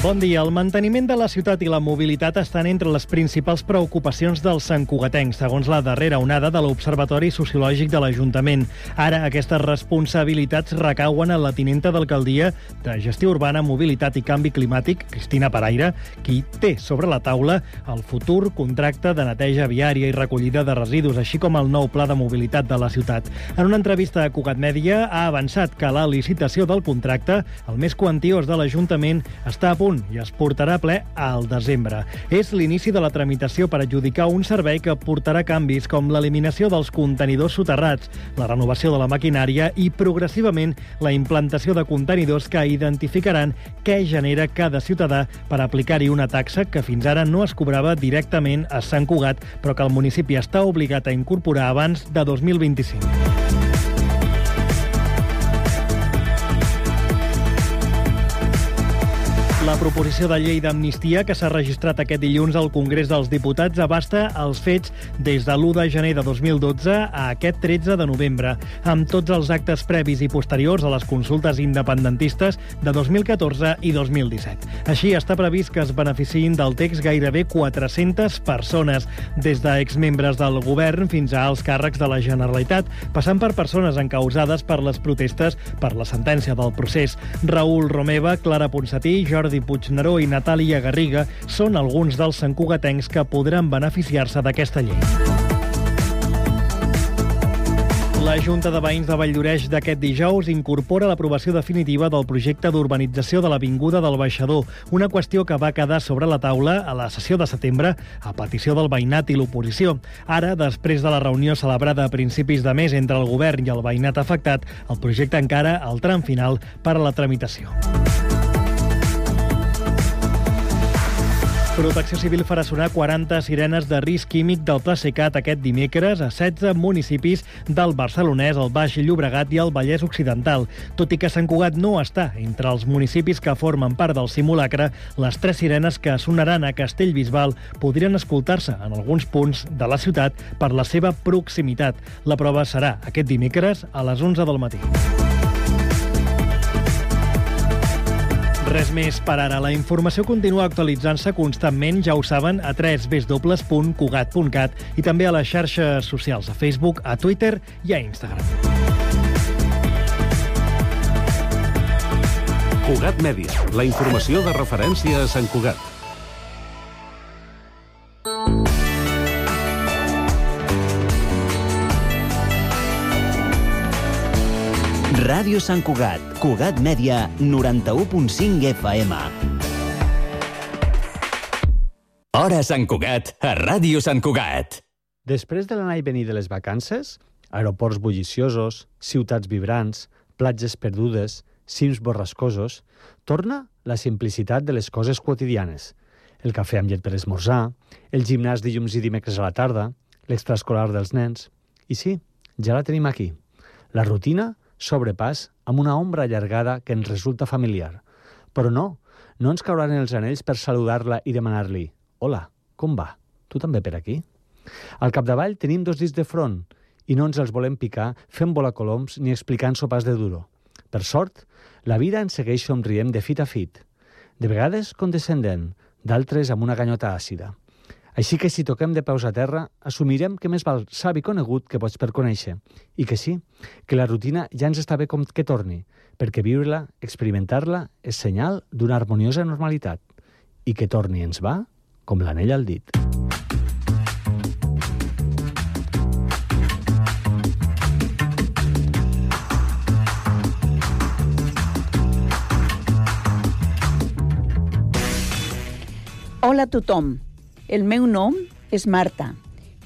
Bon dia. El manteniment de la ciutat i la mobilitat estan entre les principals preocupacions dels santcugatencs, segons la darrera onada de l'Observatori Sociològic de l'Ajuntament. Ara, aquestes responsabilitats recauen a la tinenta d'alcaldia de Gestió Urbana, Mobilitat i Canvi Climàtic, Cristina Paraire, qui té sobre la taula el futur contracte de neteja viària i recollida de residus, així com el nou pla de mobilitat de la ciutat. En una entrevista a Cugat Mèdia ha avançat que la licitació del contracte, el més quantiós de l'Ajuntament, està a punt punt i es portarà ple al desembre. És l'inici de la tramitació per adjudicar un servei que portarà canvis com l'eliminació dels contenidors soterrats, la renovació de la maquinària i, progressivament, la implantació de contenidors que identificaran què genera cada ciutadà per aplicar-hi una taxa que fins ara no es cobrava directament a Sant Cugat, però que el municipi està obligat a incorporar abans de 2025. La proposició de llei d'amnistia que s'ha registrat aquest dilluns al Congrés dels Diputats abasta els fets des de l'1 de gener de 2012 a aquest 13 de novembre, amb tots els actes previs i posteriors a les consultes independentistes de 2014 i 2017. Així està previst que es beneficiïn del text gairebé 400 persones, des d'exmembres del govern fins a alts càrrecs de la Generalitat, passant per persones encausades per les protestes per la sentència del procés. Raül Romeva, Clara Ponsatí, Jordi Jordi Puigneró i Natàlia Garriga són alguns dels santcugatencs que podran beneficiar-se d'aquesta llei. La Junta de Veïns de Valldoreix d'aquest dijous incorpora l'aprovació definitiva del projecte d'urbanització de l'Avinguda del Baixador, una qüestió que va quedar sobre la taula a la sessió de setembre a petició del veïnat i l'oposició. Ara, després de la reunió celebrada a principis de mes entre el govern i el veïnat afectat, el projecte encara al tram final per a la tramitació. Protecció Civil farà sonar 40 sirenes de risc químic del Plasecat aquest dimecres a 16 municipis del Barcelonès, el Baix Llobregat i el Vallès Occidental. Tot i que Sant Cugat no està entre els municipis que formen part del simulacre, les tres sirenes que sonaran a Castellbisbal podrien escoltar-se en alguns punts de la ciutat per la seva proximitat. La prova serà aquest dimecres a les 11 del matí. Res més per ara. La informació continua actualitzant-se constantment, ja ho saben, a www.cugat.cat i també a les xarxes socials, a Facebook, a Twitter i a Instagram. Cugat Mèdia, la informació de referència a Sant Cugat. Ràdio Sant Cugat, Cugat Mèdia, 91.5 FM. Hora Sant Cugat, a Ràdio Sant Cugat. Després de l'anar i venir de les vacances, aeroports bulliciosos, ciutats vibrants, platges perdudes, cims borrascosos, torna la simplicitat de les coses quotidianes. El cafè amb llet per esmorzar, el gimnàs dilluns i dimecres a la tarda, l'extraescolar dels nens... I sí, ja la tenim aquí. La rutina sobrepàs amb una ombra allargada que ens resulta familiar. Però no, no ens cauran els anells per saludar-la i demanar-li «Hola, com va? Tu també per aquí?» Al capdavall tenim dos dits de front i no ens els volem picar fent volar coloms ni explicant sopars de duro. Per sort, la vida ens segueix somrient de fit a fit, de vegades condescendent, d'altres amb una ganyota àcida. Així que si toquem de peus a terra, assumirem que més val savi conegut que pots per conèixer. I que sí, que la rutina ja ens està bé com que torni, perquè viure-la, experimentar-la, és senyal d'una harmoniosa normalitat. I que torni ens va com l'anell al dit. Hola a tothom. El meu nom és Marta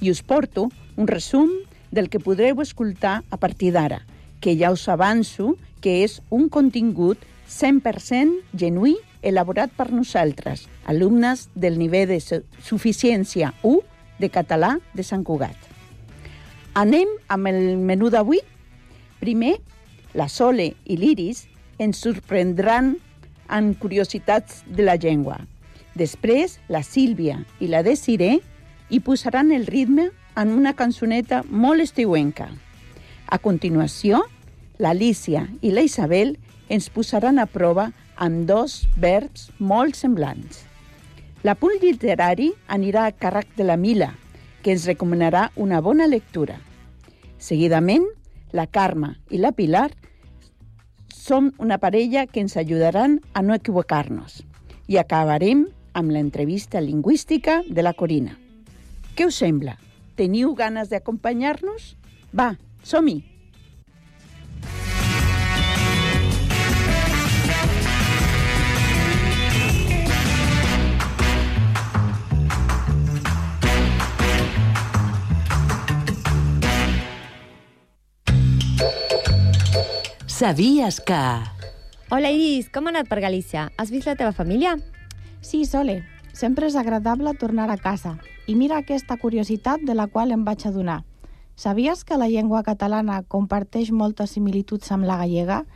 i us porto un resum del que podreu escoltar a partir d'ara, que ja us avanço que és un contingut 100% genuí elaborat per nosaltres, alumnes del nivell de suficiència 1 de català de Sant Cugat. Anem amb el menú d'avui. Primer, la Sole i l'Iris ens sorprendran amb curiositats de la llengua, Després, la Sílvia i la Desiré hi posaran el ritme en una cançoneta molt estiuenca. A continuació, l'Alicia i la Isabel ens posaran a prova amb dos verbs molt semblants. L'apunt literari anirà a càrrec de la Mila, que ens recomanarà una bona lectura. Seguidament, la Carme i la Pilar són una parella que ens ajudaran a no equivocar-nos. I acabarem amb l'entrevista lingüística de la Corina. Què us sembla? Teniu ganes d'acompanyar-nos? Va, som-hi! Sabies que... Hola Iris, com ha anat per Galícia? Has vist la teva família? Sí, Sole. Sempre és agradable tornar a casa. I mira aquesta curiositat de la qual em vaig adonar. Sabies que la llengua catalana comparteix moltes similituds amb la gallega?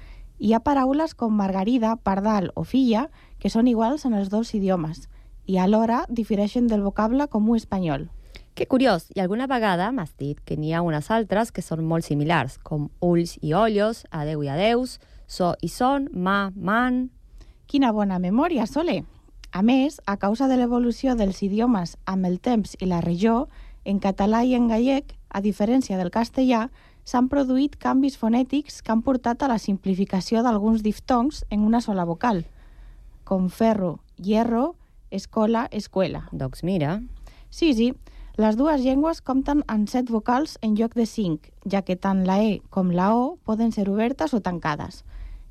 Hi ha paraules com margarida, pardal o filla que són iguals en els dos idiomes i alhora difereixen del vocable comú espanyol. Que curiós, i alguna vegada m'has dit que n'hi ha unes altres que són molt similars, com ulls i ollos, adeu i adeus, so i son, ma, man... Quina bona memòria, Sole! A més, a causa de l'evolució dels idiomes amb el temps i la regió, en català i en gallec, a diferència del castellà, s'han produït canvis fonètics que han portat a la simplificació d'alguns diftongs en una sola vocal, com ferro, hierro, escola, escuela. Doncs mira, Sí, sí, les dues llengües compten amb set vocals en lloc de cinc, ja que tant la E com la O poden ser obertes o tancades.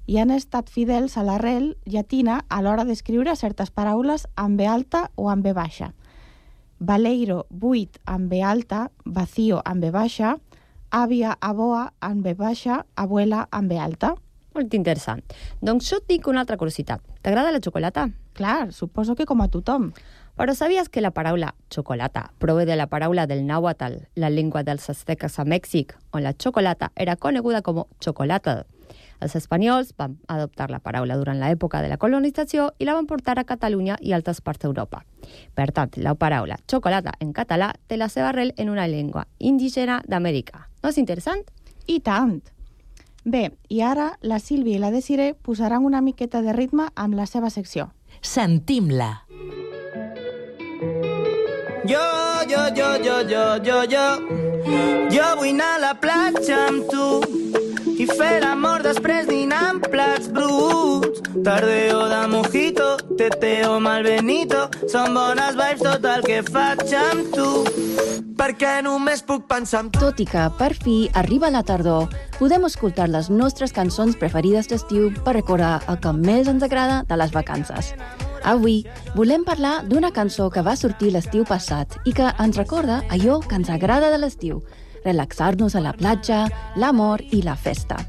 I han estat fidels a l'arrel llatina a l'hora d'escriure certes paraules amb B alta o amb B baixa. Valeiro, buit amb B alta, vacío amb B baixa, àvia, aboa amb B baixa, abuela amb B alta. molt interessant. Doncs jo et dic una altra curiositat. T'agrada la xocolata? Clar, suposo que com a tothom. Però sabies que la paraula xocolata prové de la paraula del náhuatl, la llengua dels azteques a Mèxic, on la xocolata era coneguda com xocolata. Els espanyols van adoptar la paraula durant l'època de la colonització i la van portar a Catalunya i altres parts d'Europa. Per tant, la paraula xocolata en català té la seva arrel en una llengua indígena d'Amèrica. No és interessant? I tant! Bé, i ara la Sílvia i la Desiré posaran una miqueta de ritme amb la seva secció. Sentim-la. Jo, jo, jo, jo, jo, jo, jo. Jo vull anar a la platja amb tu i fer l'amor després dinar amb plats bruts. Tardeo de mojito, teteo malbenito, són bones vibes tot el que faig amb tu. Perquè només puc pensar en tu. Tot i que, per fi, arriba la tardor, podem escoltar les nostres cançons preferides d'estiu per recordar el que més ens agrada de les vacances. Avui volem parlar d'una cançó que va sortir l'estiu passat i que ens recorda allò que ens agrada de l'estiu, relaxar-nos a la platja, l'amor i la festa.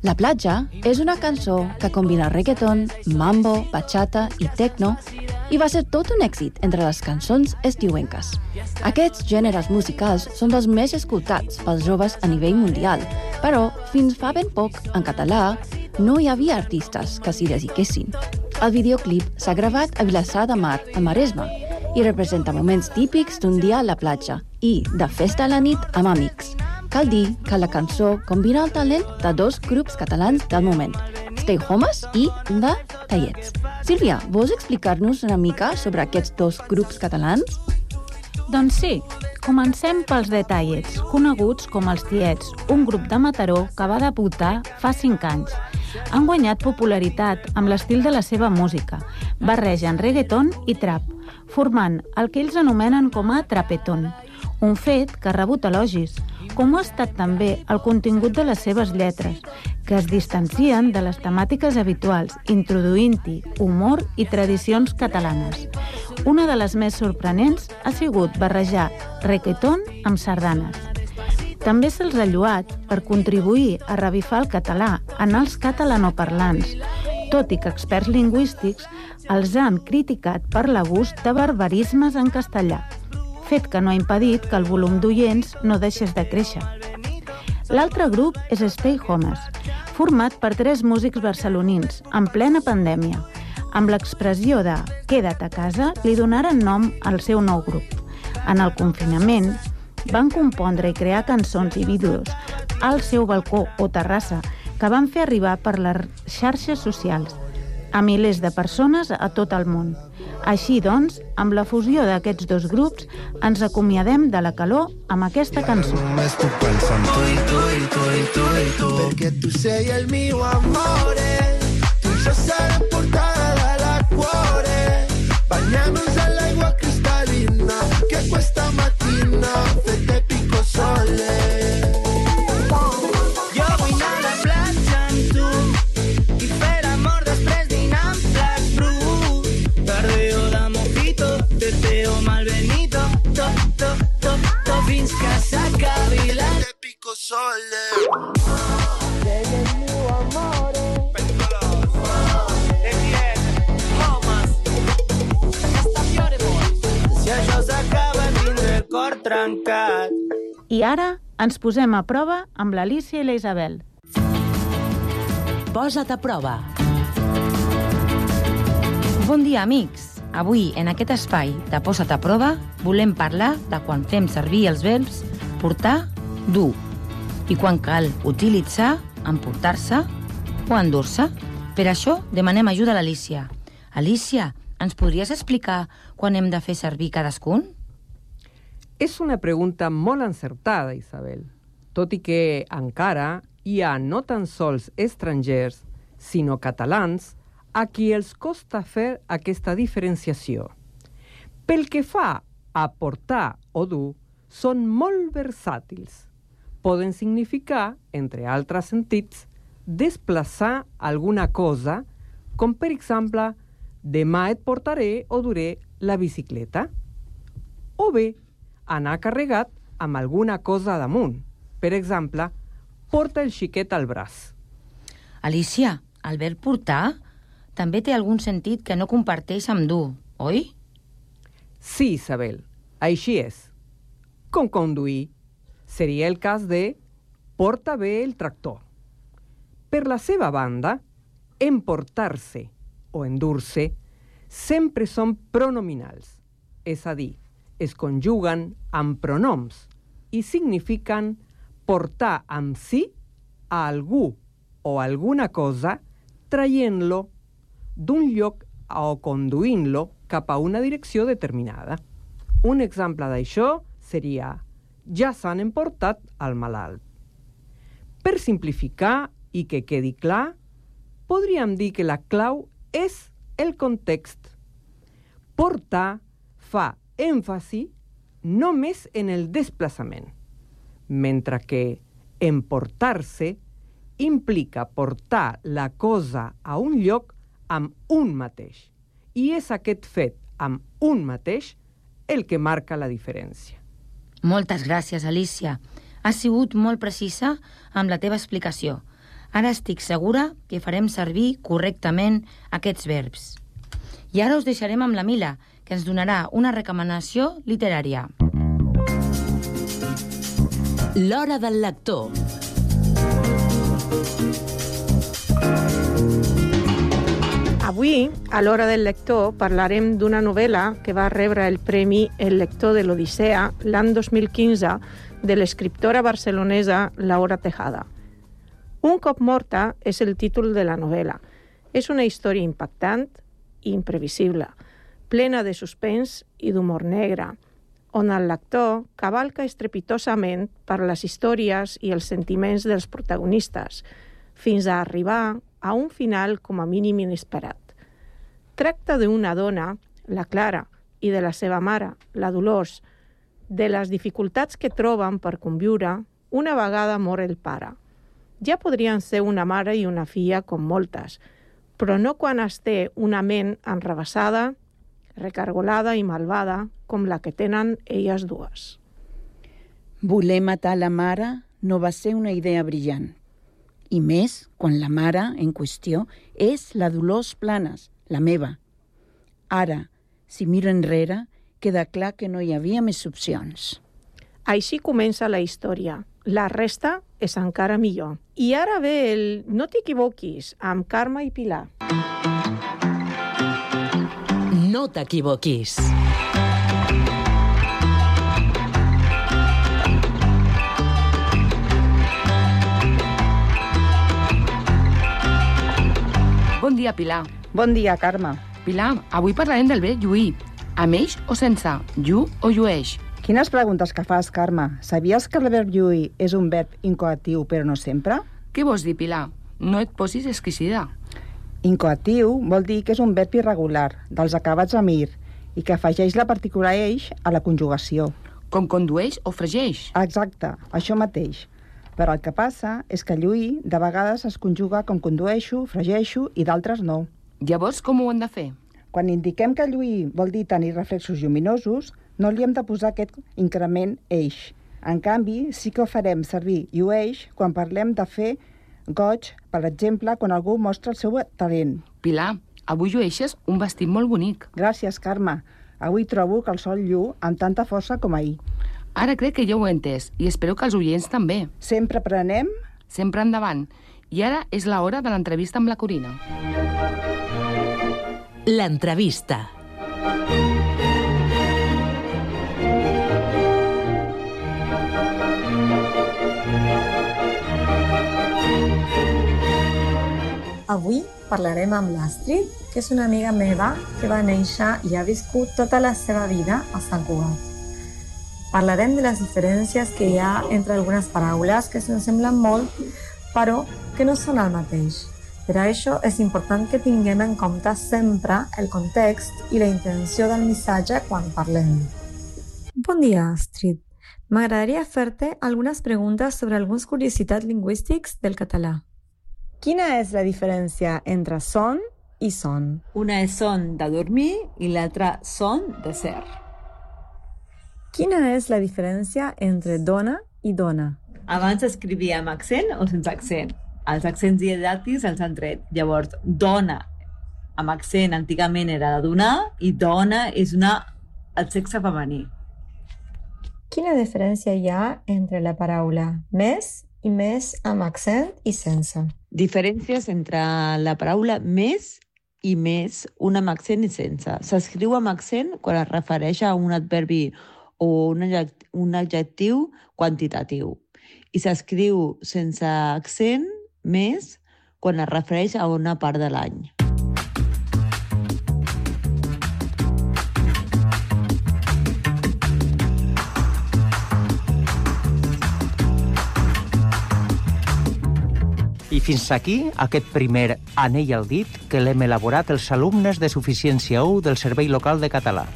La platja és una cançó que combina reggaeton, mambo, bachata i techno i va ser tot un èxit entre les cançons estiuenques. Aquests gèneres musicals són dels més escoltats pels joves a nivell mundial, però fins fa ben poc, en català, no hi havia artistes que s'hi dediquessin. El videoclip s'ha gravat a Vilassar de Mar, a Maresme, i representa moments típics d'un dia a la platja i de festa a la nit amb amics. Cal dir que la cançó combina el talent de dos grups catalans del moment, Stay Homes i de Tallets. Sílvia, vols explicar-nos una mica sobre aquests dos grups catalans? Doncs sí, comencem pels Detallets, coneguts com els Tiets, un grup de Mataró que va debutar fa 5 anys. Han guanyat popularitat amb l'estil de la seva música. Barregen reggaeton i trap, formant el que ells anomenen com a trapeton, un fet que ha rebut elogis, com ho ha estat també el contingut de les seves lletres, que es distancien de les temàtiques habituals, introduint-hi humor i tradicions catalanes. Una de les més sorprenents ha sigut barrejar reggaeton amb sardanes. També se'ls ha lloat per contribuir a revifar el català en els catalanoparlants, tot i que experts lingüístics els han criticat per l'abús de barbarismes en castellà, fet que no ha impedit que el volum d'oients no deixés de créixer. L'altre grup és Stay Homes, format per tres músics barcelonins en plena pandèmia. Amb l'expressió de «queda't a casa» li donaren nom al seu nou grup. En el confinament, van compondre i crear cançons i vídeos al seu balcó o terrassa que van fer arribar per les xarxes socials. a milers de persones a tot el món. Així doncs, amb la fusió d'aquests dos grups, ens acomiadem de la calor amb aquesta cançó. Només tu pensant tu i tu tu tu i tu Perquè tu sei el mio amore Tu i jo serem portada de la cuore Bagnarnos all'acqua cristallina Che questa mattina fette picco sole Picco sole Si això s'acaba tindré el cor trencat. I ara ens posem a prova amb l'Alicia i la Isabel. Posa't a prova. Bon dia, amics. Avui, en aquest espai de Posa't a prova, volem parlar de quan fem servir els verbs portar, dur, i quan cal utilitzar, emportar-se o endur-se. Per això demanem ajuda a l'Alicia. Alicia, ens podries explicar quan hem de fer servir cadascun? És una pregunta molt encertada, Isabel. Tot i que encara hi ha no tan sols estrangers, sinó catalans, a qui els costa fer aquesta diferenciació. Pel que fa a portar o dur, són molt versàtils. Poden significar, entre altres sentits, desplaçar alguna cosa, com per exemple, demà et portaré o duré la bicicleta. O bé, anar carregat amb alguna cosa damunt. Per exemple, porta el xiquet al braç. Alicia, el verb portar també té algun sentit que no comparteix amb dur, oi? Sí, Isabel, així és. Com conduir seria el cas de porta bé el tractor. Per la seva banda, emportar-se o endur-se sempre són pronominals, és a dir, es conjuguen amb pronoms i signifiquen portar amb si a algú o alguna cosa traient-lo d'un lloc o conduint-lo cap a una direcció determinada. Un exemple d'això seria ja s'han emportat al malalt. Per simplificar i que quedi clar, podríem dir que la clau és el context. Portar fa èmfasi només en el desplaçament, mentre que emportar-se implica portar la cosa a un lloc amb un mateix. I és aquest fet amb un mateix el que marca la diferència. Moltes gràcies, Alicia. Has sigut molt precisa amb la teva explicació. Ara estic segura que farem servir correctament aquests verbs. I ara us deixarem amb la Mila, que ens donarà una recomanació literària. L'hora del lector. Avui, a l'hora del lector, parlarem d'una novel·la que va rebre el Premi El lector de l'Odissea l'any 2015 de l'escriptora barcelonesa Laura Tejada. Un cop morta és el títol de la novel·la. És una història impactant i imprevisible, plena de suspens i d'humor negre, on el lector cavalca estrepitosament per les històries i els sentiments dels protagonistes, fins a arribar a un final com a mínim inesperat. Tracta d'una dona, la Clara, i de la seva mare, la Dolors, de les dificultats que troben per conviure una vegada mor el pare. Ja podrien ser una mare i una filla com moltes, però no quan es té una ment enrebaçada, recargolada i malvada com la que tenen elles dues. Voler matar la mare no va ser una idea brillant. I més quan la mare en qüestió és la Dolors Planes, la meva. Ara, si miro enrere, queda clar que no hi havia més opcions. Així comença la història. La resta és encara millor. I ara ve el No t'equivoquis, amb Carme i Pilar. No t'equivoquis. Bon dia, Pilar. Bon dia, Carme. Pilar, avui parlarem del verb lluir. Amb eix o sense? Llu o llueix? Quines preguntes que fas, Carme? Sabies que el verb lluir és un verb incoatiu, però no sempre? Què vols dir, Pilar? No et posis exquisida. Incoatiu vol dir que és un verb irregular, dels acabats amb ir, i que afegeix la partícula eix a la conjugació. Com condueix o fregeix? Exacte, això mateix. Però el que passa és que lluir de vegades es conjuga com condueixo, fregeixo i d'altres no. Llavors, com ho hem de fer? Quan indiquem que lluir vol dir tenir reflexos lluminosos, no li hem de posar aquest increment eix. En canvi, sí que ho farem servir llueix quan parlem de fer goig, per exemple, quan algú mostra el seu talent. Pilar, avui llueixes un vestit molt bonic. Gràcies, Carme. Avui trobo que el sol llu amb tanta força com ahir. Ara crec que ja ho he entès i espero que els oients també. Sempre prenem? Sempre endavant. I ara és l'hora de l'entrevista amb la Corina. L'entrevista. Avui parlarem amb l'Astrid, que és una amiga meva que va néixer i ha viscut tota la seva vida a Sant Cugat. Parlarem de les diferències que hi ha entre algunes paraules que se'n semblen molt, però que no són el mateix. Per a això és important que tinguem en compte sempre el context i la intenció del missatge quan parlem. Bon dia, Astrid. M'agradaria fer-te algunes preguntes sobre alguns curiositats lingüístics del català. Quina és la diferència entre son i son? Una és son de dormir i l'altra son de ser. Quina és la diferència entre dona i dona? Abans escrivia amb accent o sense accent. Els accents diedàctics els han tret. Llavors, dona amb accent antigament era de donar i dona és una el sexe femení. Quina diferència hi ha entre la paraula més i més amb accent i sense? Diferències entre la paraula més i més, un amb accent i sense. S'escriu amb accent quan es refereix a un adverbi o un adjectiu, quantitatiu. I s'escriu sense accent més quan es refereix a una part de l'any. I fins aquí aquest primer anell al dit que l'hem elaborat els alumnes de Suficiència 1 del Servei Local de Català.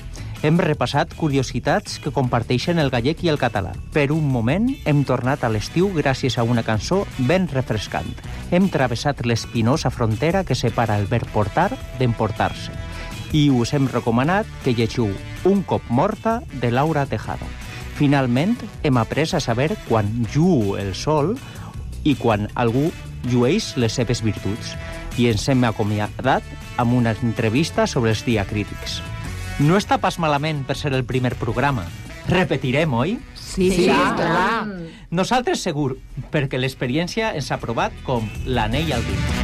Hem repassat curiositats que comparteixen el gallec i el català. Per un moment hem tornat a l'estiu gràcies a una cançó ben refrescant. Hem travessat l'espinosa frontera que separa el verb portar d'emportar-se. I us hem recomanat que llegiu Un cop morta de Laura Tejada. Finalment, hem après a saber quan llu el sol i quan algú llueix les seves virtuts i ens hem acomiadat amb una entrevista sobre els diacrítics. No està pas malament per ser el primer programa. Repetirem, oi? Sí, sí, clar. Nosaltres segur, perquè l'experiència ens ha provat com l'anell al dit.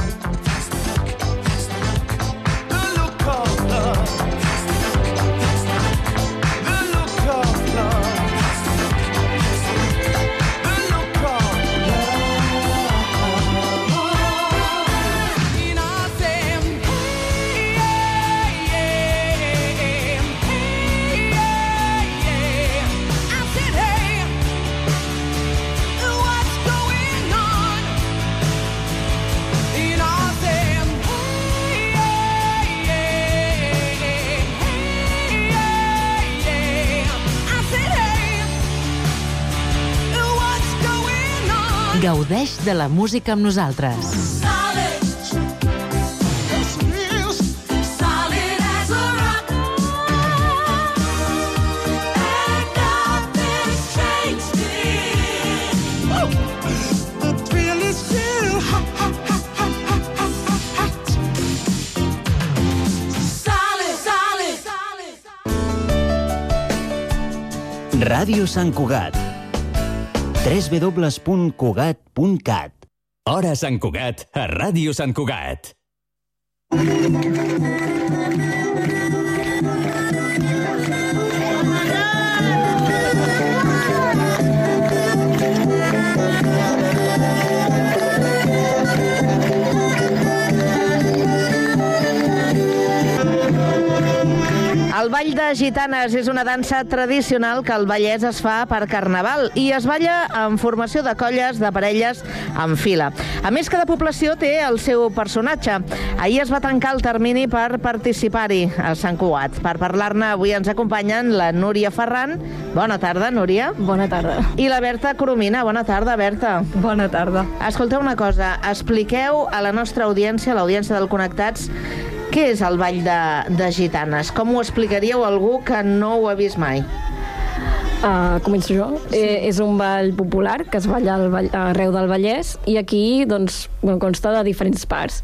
Gaudeix de la música amb nosaltres. Ràdio Sant Cugat www.cugat.cat Hora Sant Cugat a Ràdio Sant Cugat. El ball de gitanes és una dansa tradicional que al Vallès es fa per Carnaval i es balla en formació de colles de parelles en fila. A més, cada població té el seu personatge. Ahir es va tancar el termini per participar-hi a Sant Cugat. Per parlar-ne avui ens acompanyen la Núria Ferran. Bona tarda, Núria. Bona tarda. I la Berta Coromina. Bona tarda, Berta. Bona tarda. Escolteu una cosa, expliqueu a la nostra audiència, a l'audiència del Connectats, què és el ball de, de gitanes? Com ho explicaríeu a algú que no ho ha vist mai? Uh, començo jo. Sí. Eh, és un ball popular que es balla al ball, arreu del Vallès i aquí doncs, bueno, consta de diferents parts.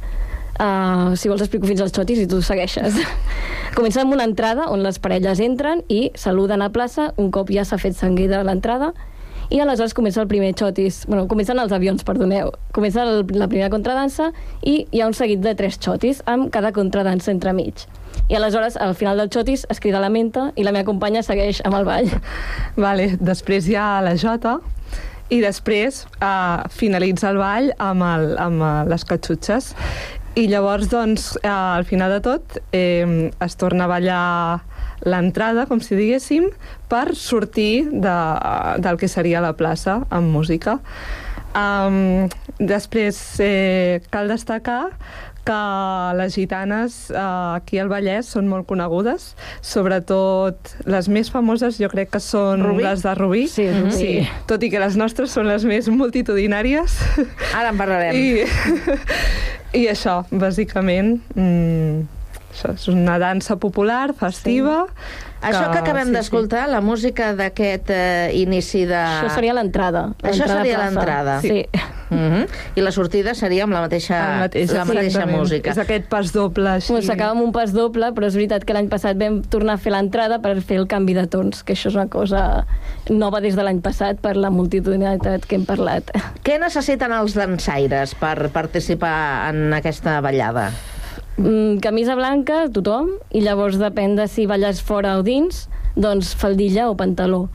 Uh, si vols explico fins als xotis i tu segueixes. Comença amb una entrada on les parelles entren i saluden a plaça un cop ja s'ha fet sanguida l'entrada i aleshores comença el primer xotis. Bueno, comencen els avions, perdoneu. Comença el, la primera contradansa i hi ha un seguit de tres xotis amb cada contradansa entremig. I aleshores, al final del xotis, es crida la menta i la meva companya segueix amb el ball. Vale, després hi ha la jota i després uh, finalitza el ball amb, el, amb les catxutxes i llavors, doncs, eh, al final de tot, eh, es torna a ballar l'entrada, com si diguéssim, per sortir de, del que seria la plaça amb música. Um, després, eh, cal destacar que les gitanes eh, aquí al Vallès són molt conegudes, sobretot les més famoses jo crec que són Rubí? les de Rubí. Sí, Rubí. sí, tot i que les nostres són les més multitudinàries. Ara en parlarem. I, i això, bàsicament, mm, això és una dansa popular, festiva... Sí. Això que acabem sí, d'escoltar, la música d'aquest eh, inici de... Això seria l'entrada. Això seria l'entrada. Sí. Uh -huh. I la sortida seria amb la mateixa, El mateix, la mateixa música. És aquest pas doble, així. Bueno, S'acaba amb un pas doble, però és veritat que l'any passat vam tornar a fer l'entrada per fer el canvi de tons, que això és una cosa nova des de l'any passat per la multitudinalitat que hem parlat. Què necessiten els dansaires per participar en aquesta ballada? Mm, camisa blanca, tothom, i llavors depèn de si balles fora o dins, doncs faldilla o pantaló.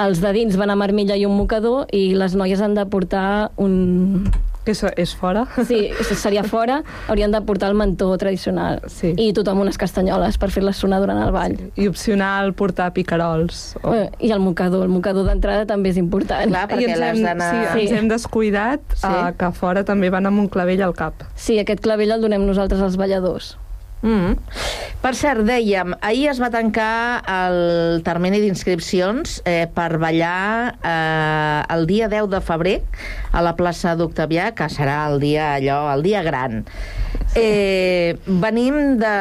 Els de dins van amb armilla i un mocador i les noies han de portar un... Que això és fora? Sí, seria fora, haurien de portar el mantó tradicional. Sí. I tothom unes castanyoles per fer-les sonar durant el ball. Sí. I opcional portar picarols. O... I el mocador, el mocador d'entrada també és important. Clar, perquè I ens hem, d'anar- sí, ens hem descuidat Sí. uh, que fora també van amb un clavell al cap. Sí, aquest clavell el donem nosaltres als balladors. Mm. Per cert, dèiem, ahir es va tancar el termini d'inscripcions eh, per ballar eh, el dia 10 de febrer a la plaça d'Octavià, que serà el dia allò, el dia gran. Eh, venim de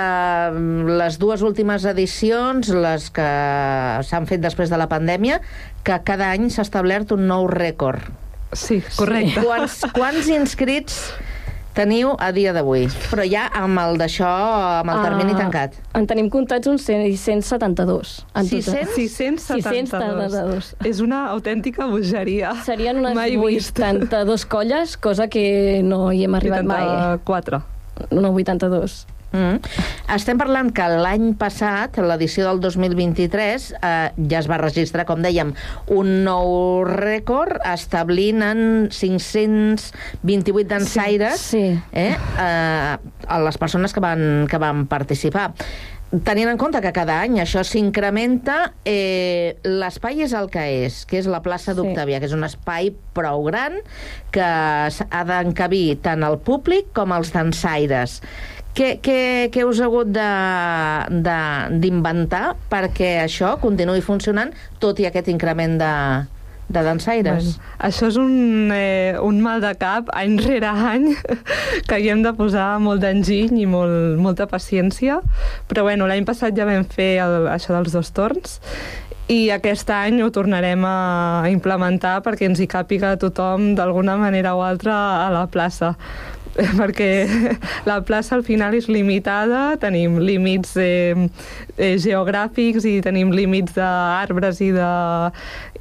les dues últimes edicions, les que s'han fet després de la pandèmia, que cada any s'ha establert un nou rècord. Sí, correcte. Quants, quants inscrits teniu a dia d'avui? Però ja amb el d'això, amb el termini Ah, tancat. En tenim comptats uns 672. En total. 672. 672. És una autèntica bogeria. Serien unes Mai vist. 82 colles, cosa que no hi hem arribat mai. 84. No, 82. Mm. Estem parlant que l'any passat, l'edició del 2023, eh, ja es va registrar, com dèiem, un nou rècord establint en 528 dansaires sí, sí. Eh, eh, a les persones que van, que van participar. Tenint en compte que cada any això s'incrementa, eh, l'espai és el que és, que és la plaça d'Octavià, que és un espai prou gran que ha d'encabir tant el públic com els dansaires. Què, què, què us ha hagut d'inventar perquè això continuï funcionant, tot i aquest increment de, de dansaires? Bueno, això és un, eh, un mal de cap any rere any que hi hem de posar molt d'enginy i molt, molta paciència però bueno, l'any passat ja vam fer el, això dels dos torns i aquest any ho tornarem a implementar perquè ens hi càpiga tothom d'alguna manera o altra a la plaça. perquè la plaça al final és limitada, tenim límits eh, eh, geogràfics i tenim límits d'arbres i, de,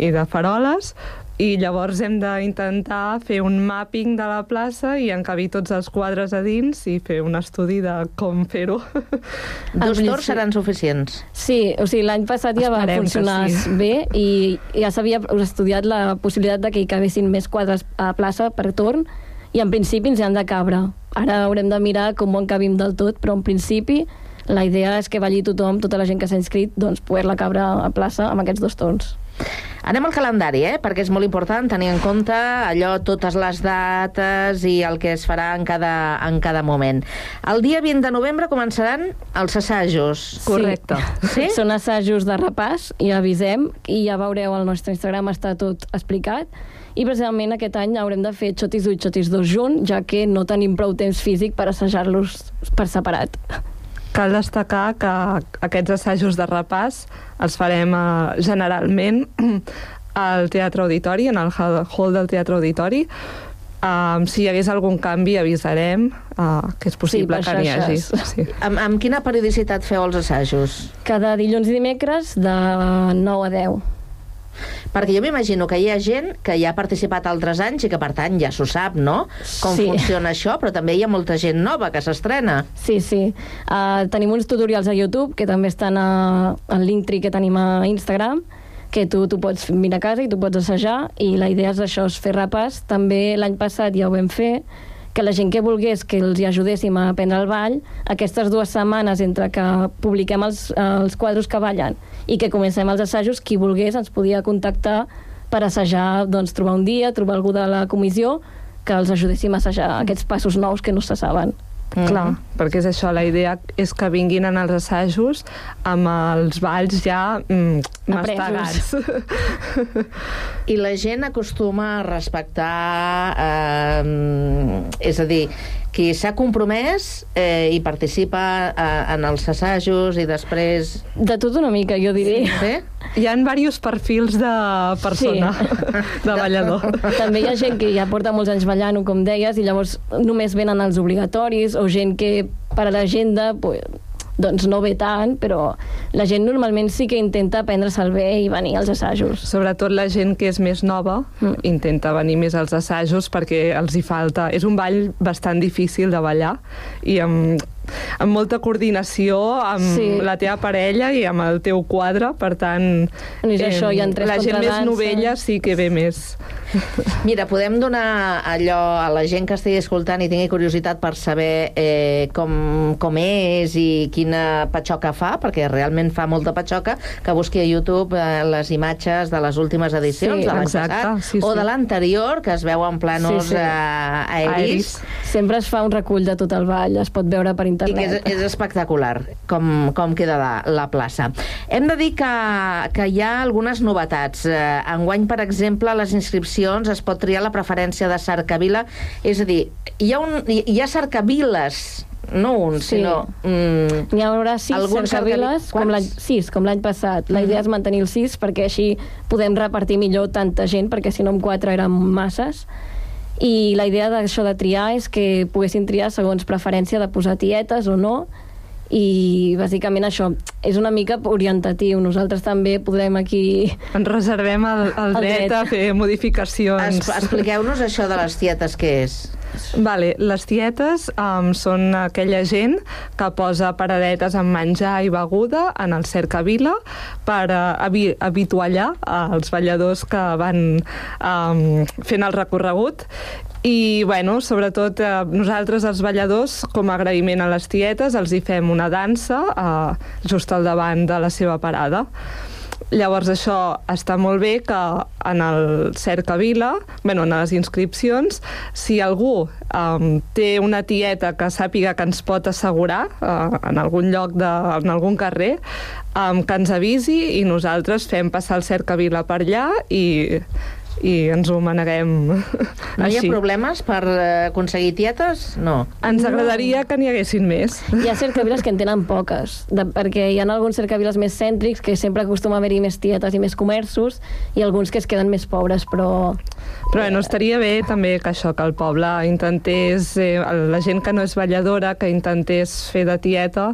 i de faroles, i llavors hem d'intentar fer un mapping de la plaça i encabir tots els quadres a dins i fer un estudi de com fer-ho. Dos torns seran suficients. Sí, o sigui, l'any passat ja va Esperem que funcionar sí. bé i ja s'havia estudiat la possibilitat de que hi cabessin més quadres a plaça per torn i en principi ens hi han de cabre. Ara haurem de mirar com ho encabim del tot, però en principi la idea és que balli tothom, tota la gent que s'ha inscrit, doncs poder-la cabre a plaça amb aquests dos torns. Anem al calendari, eh? perquè és molt important tenir en compte allò, totes les dates i el que es farà en cada, en cada moment. El dia 20 de novembre començaran els assajos. Correcte. Sí? Són assajos de repàs, i avisem, i ja veureu al nostre Instagram està tot explicat. I precisament aquest any haurem de fer xotis 1 i xotis 2 junt, ja que no tenim prou temps físic per assajar-los per separat. Cal destacar que aquests assajos de repàs els farem eh, generalment al Teatre Auditori, en el hall del Teatre Auditori. Um, si hi hagués algun canvi avisarem uh, que és possible per que n'hi hagi. Sí. Amb, amb quina periodicitat feu els assajos? Cada dilluns i dimecres de 9 a 10. Perquè jo m'imagino que hi ha gent que ja ha participat altres anys i que, per tant, ja s'ho sap, no? Com Sí. funciona això, però també hi ha molta gent nova que s'estrena. Sí, sí. Uh, tenim uns tutorials a YouTube que també estan a, al Linktree que tenim a Instagram que tu, tu pots mirar a casa i tu pots assajar i la idea és això, és fer repàs. També l'any passat ja ho vam fer, que la gent que volgués que els hi ajudéssim a aprendre el ball, aquestes dues setmanes entre que publiquem els, els quadros que ballen i que comencem els assajos, qui volgués ens podia contactar per assajar, doncs, trobar un dia, trobar algú de la comissió que els ajudéssim a assajar aquests passos nous que no se saben. Mm. Clar, perquè és això, la idea és que vinguin en els assajos amb els balls ja mm, mastegats. I la gent acostuma a respectar... Eh, és a dir, qui s'ha compromès eh, i participa eh, en els assajos i després... De tot una mica, jo diria. Sí? Hi ha diversos perfils de persona, de ballador. També hi ha gent que ja porta molts anys ballant, com deies, i llavors només venen els obligatoris, o gent que per a l'agenda pues, doncs no ve tant, però la gent normalment sí que intenta prendre-se'l bé i venir als assajos. Sobretot la gent que és més nova mm. intenta venir més als assajos perquè els hi falta... És un ball bastant difícil de ballar i amb, amb molta coordinació amb Sí. la teva parella i amb el teu quadre, per tant... És això, hi ha tres la gent més novella sí que ve més. Mira, podem donar allò a la gent que estigui escoltant i tingui curiositat per saber eh, com, com és i quina patxoca fa, perquè realment fa molta patxoca, que busqui a YouTube eh, les imatges de les últimes edicions Sí, de l'any passat, sí, o sí. de l'anterior, que es veu en planos Sí, sí. Eh, aeris, Sempre es fa un recull de tot el ball, es pot veure per i que és, internet. és espectacular com, com queda la, la plaça. Hem de dir que, que hi ha algunes novetats. Eh, enguany, per exemple, a les inscripcions es pot triar la preferència de cercavila, és a dir, hi ha, un, hi ha cercaviles, no un, Sí. sinó... Mm, N'hi haurà sis cercaviles, cercavi- com l'any sis, com l'any passat. La idea és mantenir els sis perquè així podem repartir millor tanta gent, perquè si no amb quatre eren masses. I la idea d'això de triar és que poguessin triar segons preferència de posar tietes o no, i bàsicament això és una mica orientatiu. Nosaltres també podrem aquí... Ens reservem el, el, El dret, dret. a fer modificacions. es, expliqueu-nos això de les tietes, què és? Vale, les tietes um, són aquella gent que posa paradetes amb menjar i beguda en el cercavila per uh, habi habituallar els balladors que van um, fent el recorregut i, bueno, sobretot eh, nosaltres els balladors, com a agraïment a les tietes, els hi fem una dansa eh, just al davant de la seva parada. Llavors això està molt bé que en el Cercavila, bueno, en les inscripcions, si algú um, té una tieta que sàpiga que ens pot assegurar uh, en algun lloc, de, en algun carrer, um, que ens avisi i nosaltres fem passar el Cercavila per allà i, i ens ho maneguem No hi ha així. problemes per eh, aconseguir tietes? No. Ens agradaria que n'hi haguessin més. Hi ha cercaviles que en tenen poques, de, perquè hi ha alguns cercaviles més cèntrics que sempre acostuma a haver-hi més tietes i més comerços, i alguns que es queden més pobres, però Però bueno, estaria bé també que això, que el poble intentés, eh, la gent que no és balladora, que intentés fer de tieta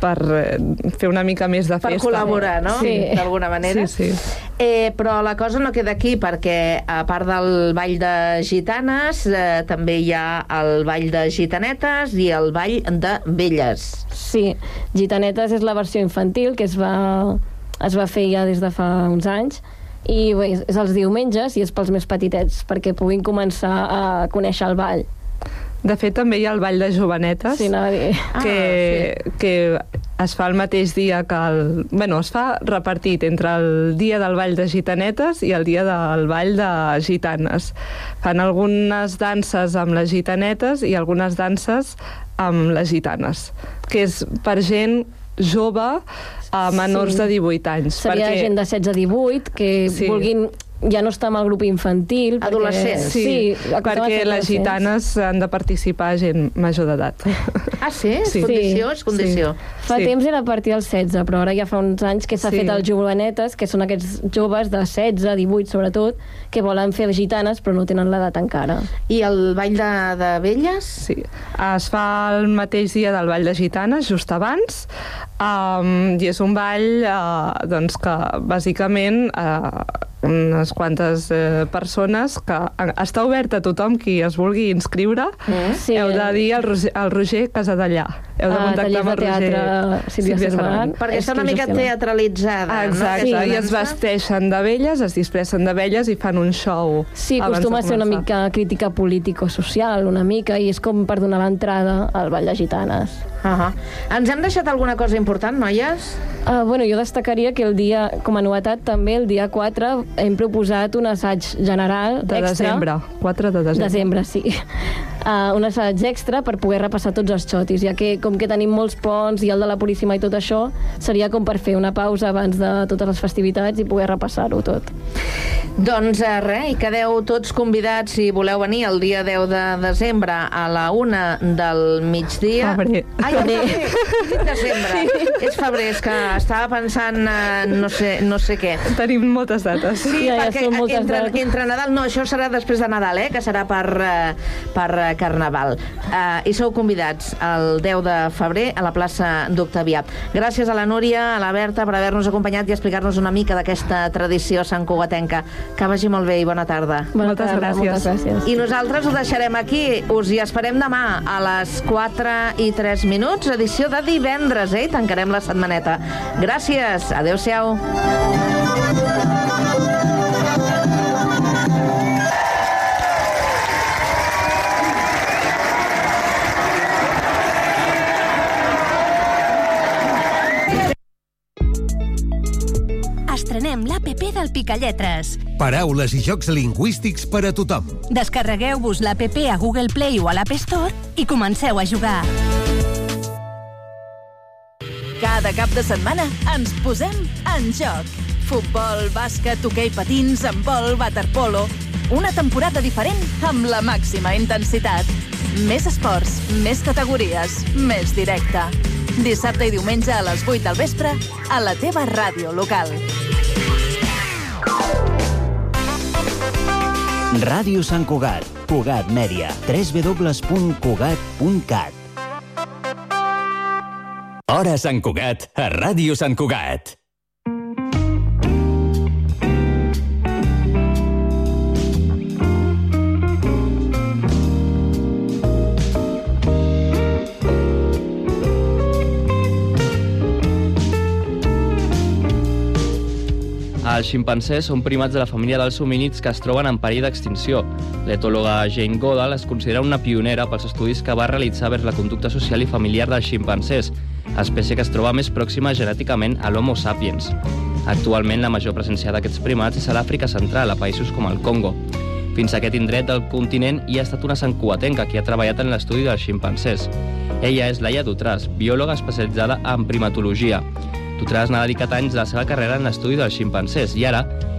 per eh, fer una mica més de Per festa. col·laborar, no? Sí. D'alguna manera. Sí, sí. Eh, però la cosa no queda aquí, perquè a part del ball de gitanes, eh, també hi ha el ball de gitanetes i el ball de velles. Sí, Gitanetes és la versió infantil que es va, es va fer ja des de fa uns anys i bé, és, els diumenges i és pels més petitets perquè puguin començar a conèixer el ball. De fet, també hi ha el ball de jovenetes, Sí, dir. que, Ah, que es fa el mateix dia que el... Bueno, es fa repartit entre el dia del ball de gitanetes i el dia del ball de gitanes. Fan algunes danses amb les gitanetes i algunes danses amb les gitanes, que és per gent jove a menors Sí. de 18 anys. Seria perquè... gent de 16 a 18 que Sí. vulguin ja no estar amb el grup infantil. perquè- Adolescents. Sí, sí perquè les gitanes han de participar gent major d'edat. Ah, sí? És Sí. condició? És condició. Fa Sí. temps era a partir dels 16, però ara ja fa uns anys que s'ha Sí. fet els jovenetes, que són aquests joves de 16, 18 sobretot, que volen fer gitanes però no tenen l'edat encara. I el ball de, de velles? Sí. Es fa el mateix dia del Ball de Gitanes, just abans, um, i és un ball uh, doncs que, bàsicament, uh, unes quantes uh, persones que està obert a tothom qui es vulgui inscriure. Mm. Sí. Heu de dir al Roger, al Roger Casadellà. Heu de Ah, contactar amb el Roger teatre Sílvia Cerverac. Perquè està una mica teatralitzada, Ah, no? exacte, Aquesta i es vesteixen de velles, es disfressen de velles i fan un show. Sí, acostuma a ser una mica crítica político-social, una mica, i és com per donar l'entrada al Ball de Gitanes. Uh -huh. Ens hem deixat alguna cosa important, noies? Uh, bueno, jo destacaria que el dia, com a novetat, també el dia 4 hem proposat un assaig general De extra. desembre, 4 de desembre. Desembre, sí. Uh, un assaig extra per poder repassar tots els xotis, ja que com que tenim molts ponts i el de la Puríssima i tot això, seria com per fer una pausa abans de totes les festivitats i poder repassar-ho tot. Doncs eh, res, i quedeu tots convidats si voleu venir el dia 10 de desembre a la una del migdia. Febrer. Ai, febrer. Dit desembre. Sí. És febrer, és que estava pensant en no sé, no sé què. Tenim moltes dates. Sí, Ja, ja perquè són moltes entre, dates. entre Nadal... No, això serà després de Nadal, eh? Que serà per, eh, per eh, Carnaval. Eh, I sou convidats el 10 de febrer a la plaça d'Octavià. Gràcies a la Núria, a la Berta, per haver-nos acompanyat i explicar-nos una mica d'aquesta tradició santcugatenca. Que vagi molt bé i bona tarda. Bona Moltes tarda, gràcies. Moltes gràcies. I nosaltres ho deixarem aquí. Us hi esperem demà a les 4 i 3 minuts, edició de divendres, eh? I tancarem la setmaneta. Gràcies. Adéu-siau. Estrenem l'APP del Picalletres. Paraules i jocs lingüístics per a tothom. Descarregueu-vos l'APP a Google Play o a l'App Store i comenceu a jugar. Cada cap de setmana ens posem en joc. Futbol, bàsquet, hoquei patins, handbol, waterpolo... Una temporada diferent amb la màxima intensitat. Més esports, més categories, més directe. Dissabte i diumenge a les 8 del vespre a la teva ràdio local. Ràdio Sant Cugat, Cugat Mèdia, www.cugat.cat. Hora Sant Cugat, a Ràdio Sant Cugat. Els ximpancers són primats de la família dels homínids que es troben en perill d'extinció. L'etòloga Jane Goodall es considera una pionera pels estudis que va realitzar vers la conducta social i familiar dels ximpancers, espècie que es troba més pròxima genèticament a l'Homo sapiens. Actualment, la major presència d'aquests primats és a l'Àfrica central, a països com el Congo. Fins a aquest indret del continent hi ha estat una santcuatenca que ha treballat en l'estudi dels ximpancers. Ella és Laia Dutràs, biòloga especialitzada en primatologia. Dutràs n'ha dedicat anys de la seva carrera en l'estudi dels ximpancers i ara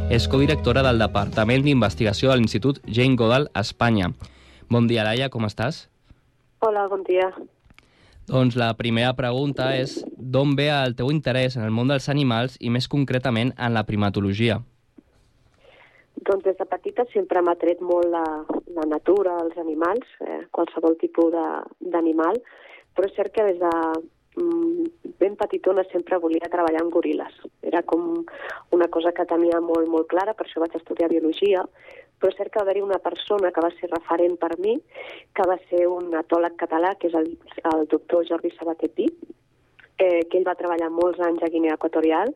és codirectora del Departament d'Investigació de l'Institut Jane Goodall a Espanya. Bon dia, Laia, com estàs? Hola, bon dia. Doncs la primera pregunta és d'on ve el teu interès en el món dels animals i més concretament en la primatologia? Doncs des de petita sempre m'ha tret molt la, la natura, els animals, eh, qualsevol tipus d'animal, però és cert que des de ben petitona sempre volia treballar amb goril·les. Era com una cosa que tenia molt, molt clara, per això vaig estudiar biologia, però és cert que va haver-hi una persona que va ser referent per mi, que va ser un etòleg català, que és el, el doctor Jordi Sabater Pi, eh, que ell va treballar molts anys a Guinea Equatorial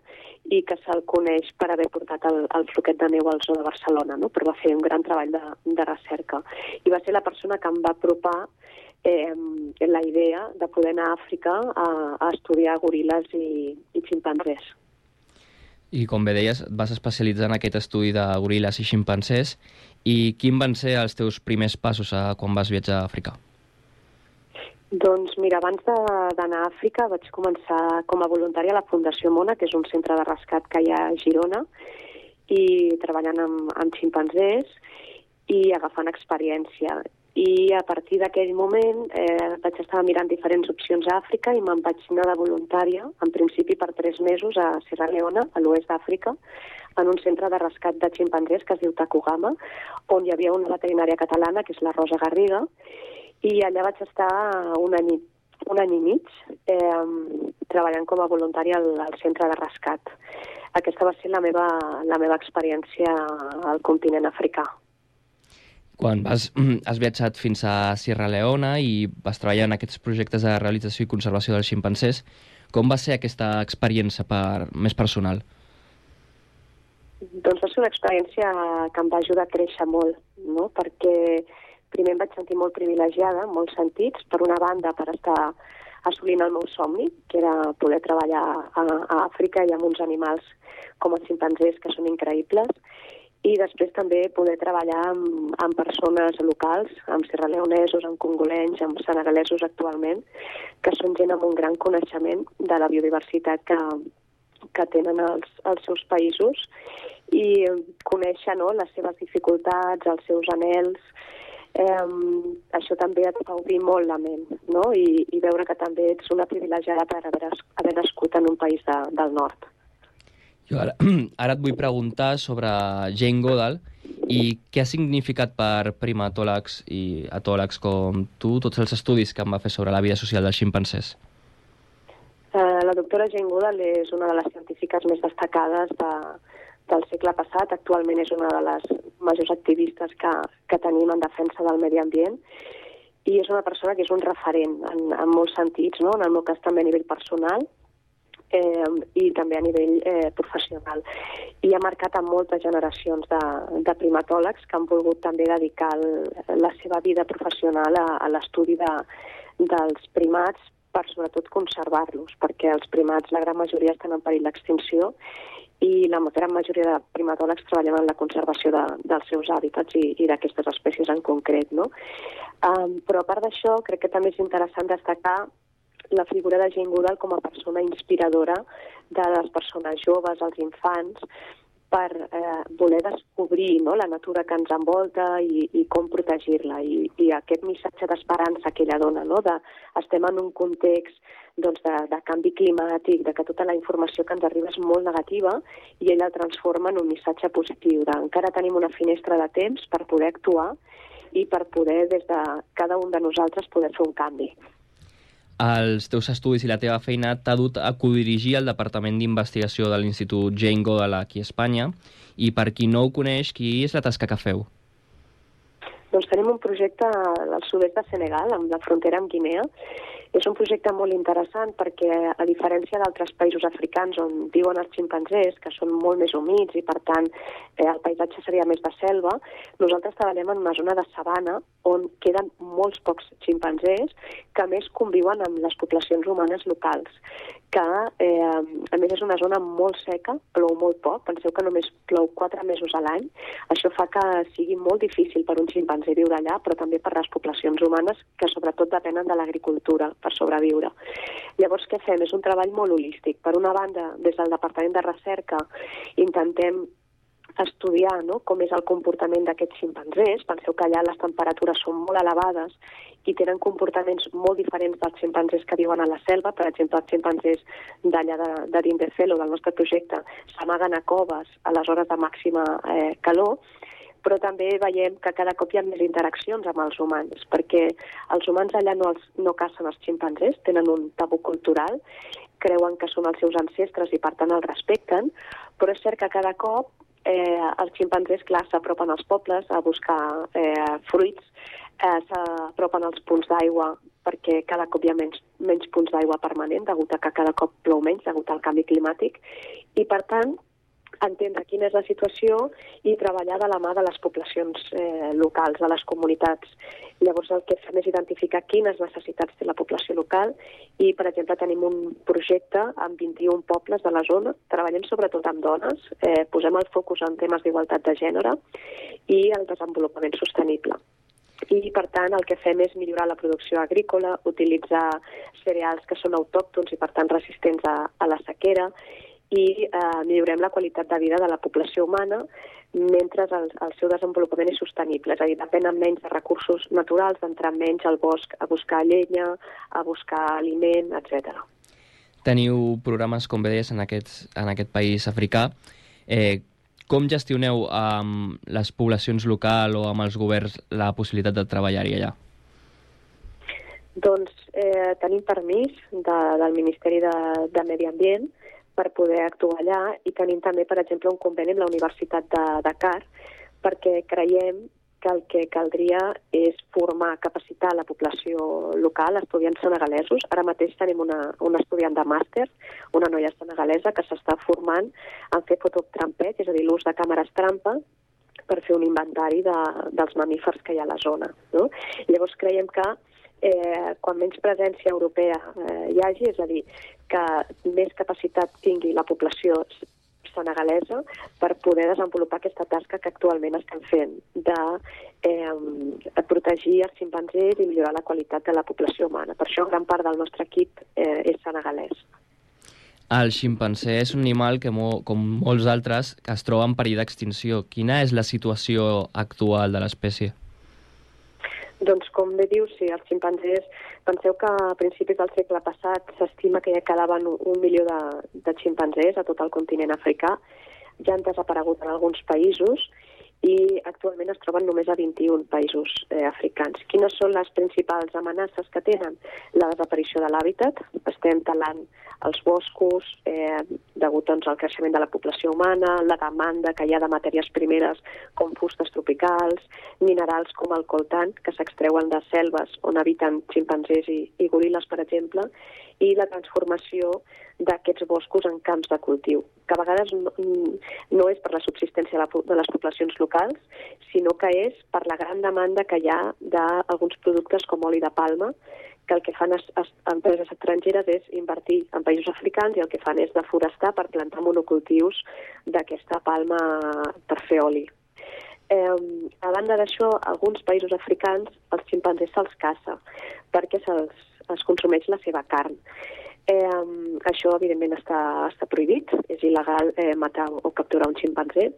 i que se'l coneix per haver portat el, el floquet de neu al zoo de Barcelona, no? però va fer un gran treball de, de recerca. I va ser la persona que em va apropar eh, la idea de poder anar a Àfrica a, a estudiar goril·les i, i ximpanzés. I com bé deies, et vas especialitzar en aquest estudi de goril·les i ximpancers. I quin van ser els teus primers passos a, quan vas viatjar a Àfrica? Doncs mira, abans d'anar a Àfrica vaig començar com a voluntària a la Fundació Mona, que és un centre de rescat que hi ha a Girona, i treballant amb, amb ximpanzés i agafant experiència. I a partir d'aquell moment eh, vaig estar mirant diferents opcions a Àfrica i me'n vaig anar de voluntària, en principi per tres mesos, a Sierra Leona, a l'oest d'Àfrica, en un centre de rescat de ximpanzés que es diu Takugama, on hi havia una veterinària catalana, que és la Rosa Garriga, i allà vaig estar un any, un any i mig eh, treballant com a voluntària al, al centre de rescat. Aquesta va ser la meva, la meva experiència al continent africà. Quan vas, has viatjat fins a Sierra Leona i vas treballar en aquests projectes de realització i conservació dels ximpancers, com va ser aquesta experiència per, més personal? Doncs va ser una experiència que em va ajudar a créixer molt, no? perquè primer em vaig sentir molt privilegiada, en molts sentits, per una banda per estar assolint el meu somni, que era poder treballar a, a Àfrica i amb uns animals com els ximpanzés, que són increïbles, i després també poder treballar amb, amb persones locals, amb serraleonesos, amb congolenys, amb senegalesos actualment, que són gent amb un gran coneixement de la biodiversitat que, que tenen els, els seus països i conèixer no, les seves dificultats, els seus anels, eh, això també et fa obrir molt la ment no? I, i veure que també ets una privilegiada per haver, haver nascut en un país de, del nord. Jo ara, ara et vull preguntar sobre Jane Goodall i què ha significat per primatòlegs i atòlegs com tu tots els estudis que em va fer sobre la vida social dels ximpancers. Eh, la doctora Jane Goodall és una de les científiques més destacades de, del segle passat. Actualment és una de les majors activistes que, que tenim en defensa del medi ambient i és una persona que és un referent en, en molts sentits, no? en el meu cas també a nivell personal eh, i també a nivell eh, professional. I ha marcat a moltes generacions de, de primatòlegs que han volgut també dedicar el, la seva vida professional a, a l'estudi de, dels primats per sobretot conservar-los, perquè els primats, la gran majoria, estan en perill d'extinció i la gran majoria de primatòlegs treballen en la conservació de, dels seus hàbitats i, i d'aquestes espècies en concret. No? Um, però a part d'això, crec que també és interessant destacar la figura de Jane Goodall com a persona inspiradora de les persones joves, els infants, per eh, voler descobrir no, la natura que ens envolta i, i com protegir-la. I, I aquest missatge d'esperança que ella dona, no, de estem en un context doncs, de, de canvi climàtic, de que tota la informació que ens arriba és molt negativa i ella el transforma en un missatge positiu, de encara tenim una finestra de temps per poder actuar i per poder, des de cada un de nosaltres, poder fer un canvi. Els teus estudis i la teva feina t'ha dut a codirigir el Departament d'Investigació de l'Institut Jane Goodall aquí a Espanya i per qui no ho coneix, qui és la tasca que feu? Doncs tenim un projecte al sud-est de Senegal, amb la frontera amb Guinea. És un projecte molt interessant perquè, a diferència d'altres països africans on viuen els ximpanzés, que són molt més humits i, per tant, eh, el paisatge seria més de selva, nosaltres treballem en una zona de sabana on queden molts pocs ximpanzés que, més, conviuen amb les poblacions humanes locals que, eh, a més, és una zona molt seca, plou molt poc, penseu que només plou quatre mesos a l'any. Això fa que sigui molt difícil per un ximpanzé viure allà, però també per les poblacions humanes que sobretot depenen de l'agricultura per sobreviure. Llavors, què fem? És un treball molt holístic. Per una banda, des del Departament de Recerca intentem estudiar no? com és el comportament d'aquests ximpanzés. Penseu que allà les temperatures són molt elevades i tenen comportaments molt diferents dels ximpanzés que viuen a la selva. Per exemple, els ximpanzés d'allà de, de Dindecelo, del nostre projecte, s'amaguen a coves a les hores de màxima eh, calor, però també veiem que cada cop hi ha més interaccions amb els humans, perquè els humans allà no, els, no cacen els ximpanzés, tenen un tabú cultural, creuen que són els seus ancestres i per tant els respecten, però és cert que cada cop eh, els ximpanzés, clar, s'apropen als pobles a buscar eh, fruits, eh, s'apropen als punts d'aigua perquè cada cop hi ha menys, menys punts d'aigua permanent, degut a que cada cop plou menys, degut al canvi climàtic, i per tant entendre quina és la situació i treballar de la mà de les poblacions eh, locals, de les comunitats. Llavors el que fem és identificar quines necessitats té la població local i, per exemple, tenim un projecte amb 21 pobles de la zona, treballem sobretot amb dones, eh, posem el focus en temes d'igualtat de gènere i el desenvolupament sostenible i per tant el que fem és millorar la producció agrícola, utilitzar cereals que són autòctons i per tant resistents a, a la sequera i eh, millorem la qualitat de vida de la població humana mentre el, el seu desenvolupament és sostenible, és a dir, depenen menys de recursos naturals, d'entrar menys al bosc a buscar llenya, a buscar aliment, etc. Teniu programes, com bé deies, en, aquests, en aquest país africà. Eh, com gestioneu amb les poblacions locals o amb els governs la possibilitat de treballar-hi allà? Doncs eh, tenim permís de, del Ministeri de, de Medi Ambient per poder actuar allà i tenim també, per exemple, un conveni amb la Universitat de Dakar perquè creiem que el que caldria és formar, capacitar la població local, estudiants senegalesos. Ara mateix tenim una, una estudiant de màster, una noia senegalesa, que s'està formant en fer fototrampet, és a dir, l'ús de càmeres trampa, per fer un inventari de, dels mamífers que hi ha a la zona. No? Llavors creiem que eh, quan menys presència europea eh, hi hagi, és a dir, que més capacitat tingui la població senegalesa per poder desenvolupar aquesta tasca que actualment estem fent de eh, protegir els ximpanzés i millorar la qualitat de la població humana. Per això gran part del nostre equip eh, és senegalès. El ximpanzé és un animal que, com molts altres, que es troba en perill d'extinció. Quina és la situació actual de l'espècie? Doncs com bé dius, sí, els ximpanzés, penseu que a principis del segle passat s'estima que ja quedaven un milió de, de ximpanzés a tot el continent africà, ja han desaparegut en alguns països i actualment es troben només a 21 països eh, africans. Quines són les principals amenaces que tenen? La desaparició de l'hàbitat, estem talant els boscos, eh, degut doncs, al creixement de la població humana, la demanda que hi ha de matèries primeres com fustes tropicals, minerals com el coltan, que s'extreuen de selves on habiten ximpanzés i, i goril·les, per exemple, i la transformació d'aquests boscos en camps de cultiu, que a vegades no, no és per la subsistència de les poblacions locals, sinó que és per la gran demanda que hi ha d'alguns productes com oli de palma, que el que fan es, es, empreses estrangeres és invertir en països africans i el que fan és deforestar per plantar monocultius d'aquesta palma per fer oli. Eh, a banda d'això, alguns països africans els ximpanzés se'ls caça perquè se'ls es consumeix la seva carn. Eh, això, evidentment, està, està prohibit. És il·legal eh, matar o capturar un ximpanzé,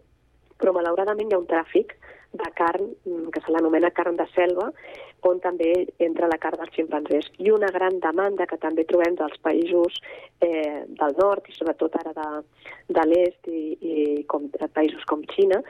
però malauradament hi ha un tràfic de carn, mm, que se l'anomena carn de selva, on també entra la carn dels ximpanzés. I una gran demanda que també trobem dels països eh, del nord, i sobretot ara de, de l'est i, i com, països com Xina,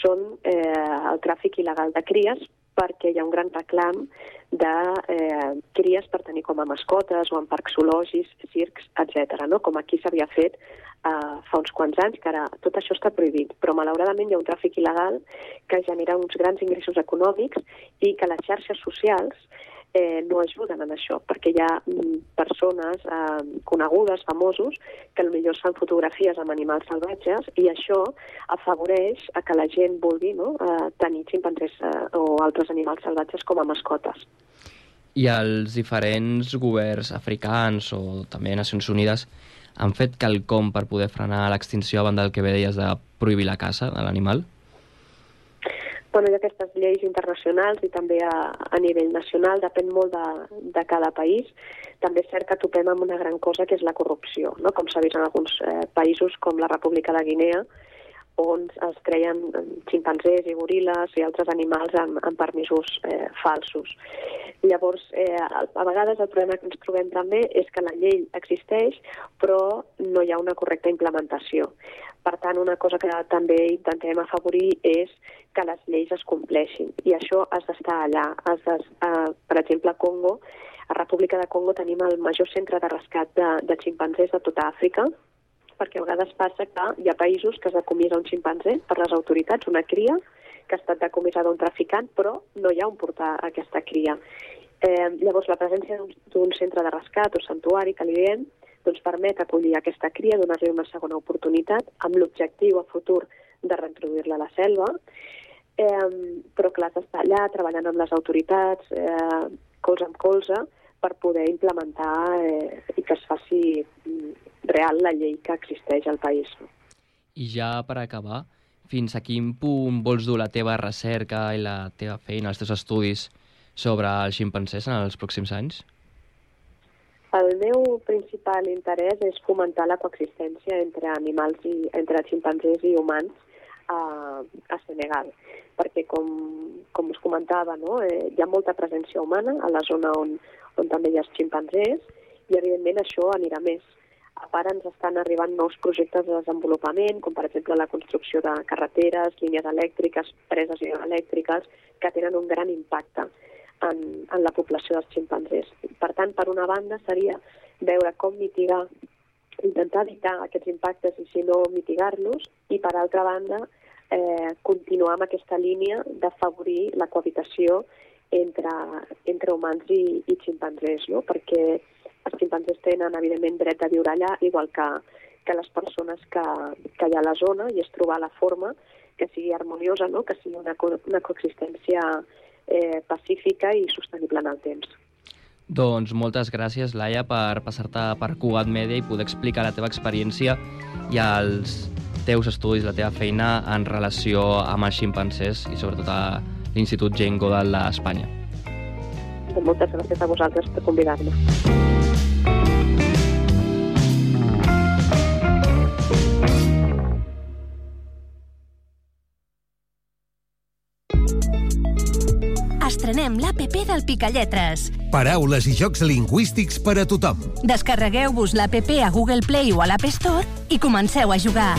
són eh, el tràfic il·legal de cries perquè hi ha un gran reclam de eh, cries per tenir com a mascotes o en parcs zoològics, circs, etc. No? Com aquí s'havia fet eh, fa uns quants anys, que ara tot això està prohibit, però malauradament hi ha un tràfic il·legal que genera uns grans ingressos econòmics i que les xarxes socials eh, no ajuden en això, perquè hi ha mm, persones eh, conegudes, famosos, que millor fan fotografies amb animals salvatges i això afavoreix a que la gent vulgui no, eh, tenir ximpanzés eh, o altres animals salvatges com a mascotes. I els diferents governs africans o també Nacions Unides han fet quelcom per poder frenar l'extinció a banda del que bé deies de prohibir la caça de l'animal? Bueno, hi ha aquestes lleis internacionals i també a, a nivell nacional, depèn molt de, de cada país. També és cert que topem amb una gran cosa que és la corrupció, no? com s'ha vist en alguns eh, països com la República de Guinea, on es creien eh, ximpanzés i goril·les i altres animals amb, amb permisos eh, falsos. Llavors, eh, a vegades el problema que ens trobem també és que la llei existeix, però no hi ha una correcta implementació. Per tant, una cosa que també intentem afavorir és que les lleis es compleixin. I això has d'estar allà. Has de, eh, per exemple, a Congo, a República de Congo tenim el major centre de rescat de, de ximpanzés de tota Àfrica, perquè a vegades passa que hi ha països que es decomisa un ximpanzé per les autoritats, una cria, que ha estat decomissada un traficant, però no hi ha on portar aquesta cria. Eh, llavors, la presència d'un centre de rescat o santuari, que li diem, doncs permet acollir aquesta cria, donar-li una segona oportunitat, amb l'objectiu a futur de reintroduir-la a la selva, eh, però clar, està allà treballant amb les autoritats, eh, colze amb colze, per poder implementar eh, i que es faci mm, real la llei que existeix al país. I ja per acabar, fins a quin punt vols dur la teva recerca i la teva feina, els teus estudis sobre els ximpancers en els pròxims anys? El meu principal interès és fomentar la coexistència entre animals i entre ximpancers i humans a, a Senegal, perquè com, com us comentava, no, eh, hi ha molta presència humana a la zona on, on també hi ha ximpanzés i evidentment això anirà més. A part ens estan arribant nous projectes de desenvolupament, com per exemple la construcció de carreteres, línies elèctriques, preses elèctriques, que tenen un gran impacte en, en la població dels ximpanzés. Per tant, per una banda seria veure com mitigar, intentar evitar aquests impactes i si no mitigar-los, i per altra banda eh, continuar amb aquesta línia d'afavorir la cohabitació entre, entre humans i, i ximpanzés, no? perquè els ximpanzés tenen, evidentment, dret a viure allà, igual que, que les persones que, que hi ha a la zona, i és trobar la forma que sigui harmoniosa, no? que sigui una, co una coexistència eh, pacífica i sostenible en el temps. Doncs moltes gràcies, Laia, per passar-te per Cugat Media i poder explicar la teva experiència i els teus estudis, la teva feina en relació amb els ximpancers i sobretot a l'Institut Jane Goodall d'Espanya. Moltes gràcies a vosaltres per convidar-me. Estrenem l'APP del Picalletres. Paraules i jocs lingüístics per a tothom. Descarregueu-vos l'APP a Google Play o a l'App Store i comenceu a jugar.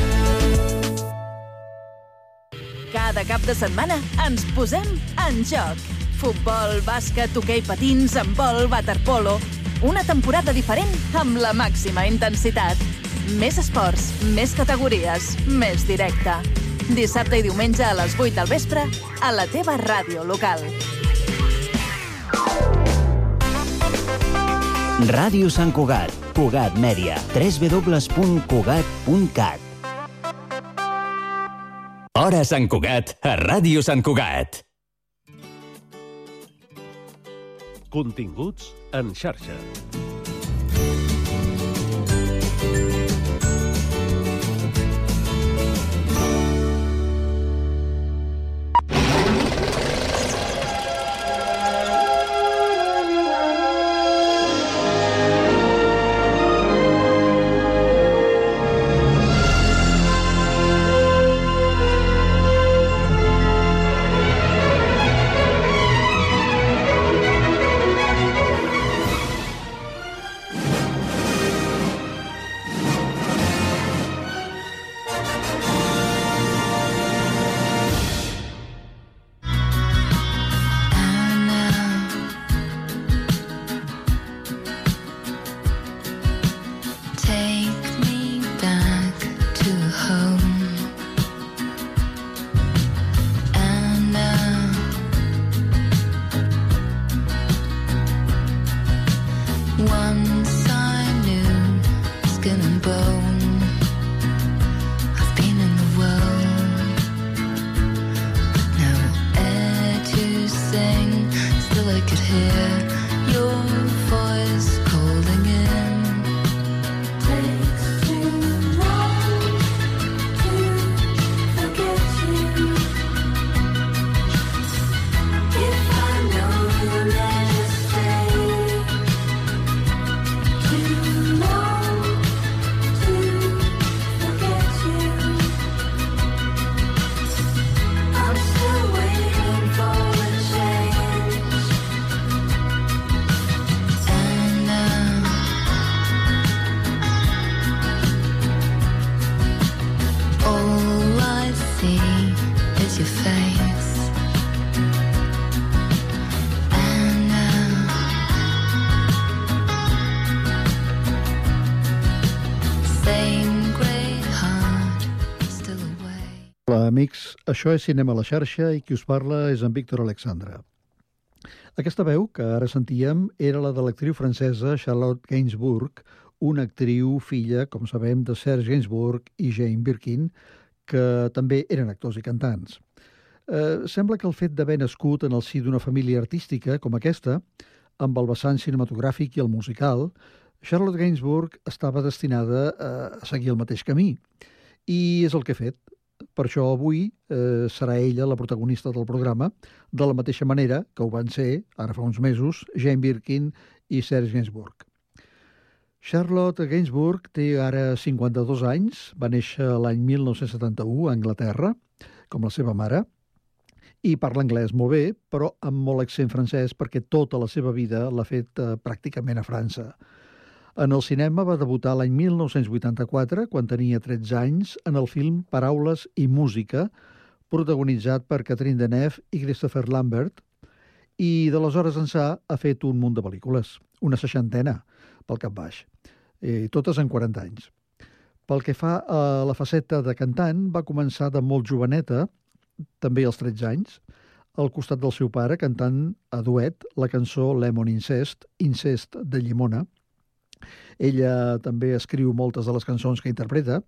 Cada cap de setmana ens posem en joc. Futbol, bàsquet, hoquei patins, handbol, waterpolo... Una temporada diferent amb la màxima intensitat. Més esports, més categories, més directe. Dissabte i diumenge a les 8 del vespre a la teva ràdio local. Ràdio Sant Cugat, Cugat Mèdia, www.cugat.cat. Hora Sant Cugat, a Ràdio Sant Cugat. Continguts en xarxa. Això és Cinema a la xarxa i qui us parla és en Víctor Alexandra. Aquesta veu que ara sentíem era la de l'actriu francesa Charlotte Gainsbourg, una actriu filla, com sabem, de Serge Gainsbourg i Jane Birkin, que també eren actors i cantants. Eh, sembla que el fet d'haver nascut en el si d'una família artística com aquesta, amb el vessant cinematogràfic i el musical, Charlotte Gainsbourg estava destinada a seguir el mateix camí. I és el que ha fet. Per això avui eh, serà ella la protagonista del programa, de la mateixa manera que ho van ser, ara fa uns mesos, Jane Birkin i Serge Gainsbourg. Charlotte Gainsbourg té ara 52 anys, va néixer l'any 1971 a Anglaterra, com la seva mare, i parla anglès molt bé, però amb molt accent francès perquè tota la seva vida l'ha fet eh, pràcticament a França. En el cinema va debutar l'any 1984, quan tenia 13 anys, en el film Paraules i música, protagonitzat per Catherine Deneuve i Christopher Lambert, i d'aleshores ençà ha fet un munt de pel·lícules, una seixantena, pel cap baix, i totes en 40 anys. Pel que fa a la faceta de cantant, va començar de molt joveneta, també als 13 anys, al costat del seu pare cantant a duet la cançó Lemon Incest, Incest de Llimona, ella també escriu moltes de les cançons que interpreta.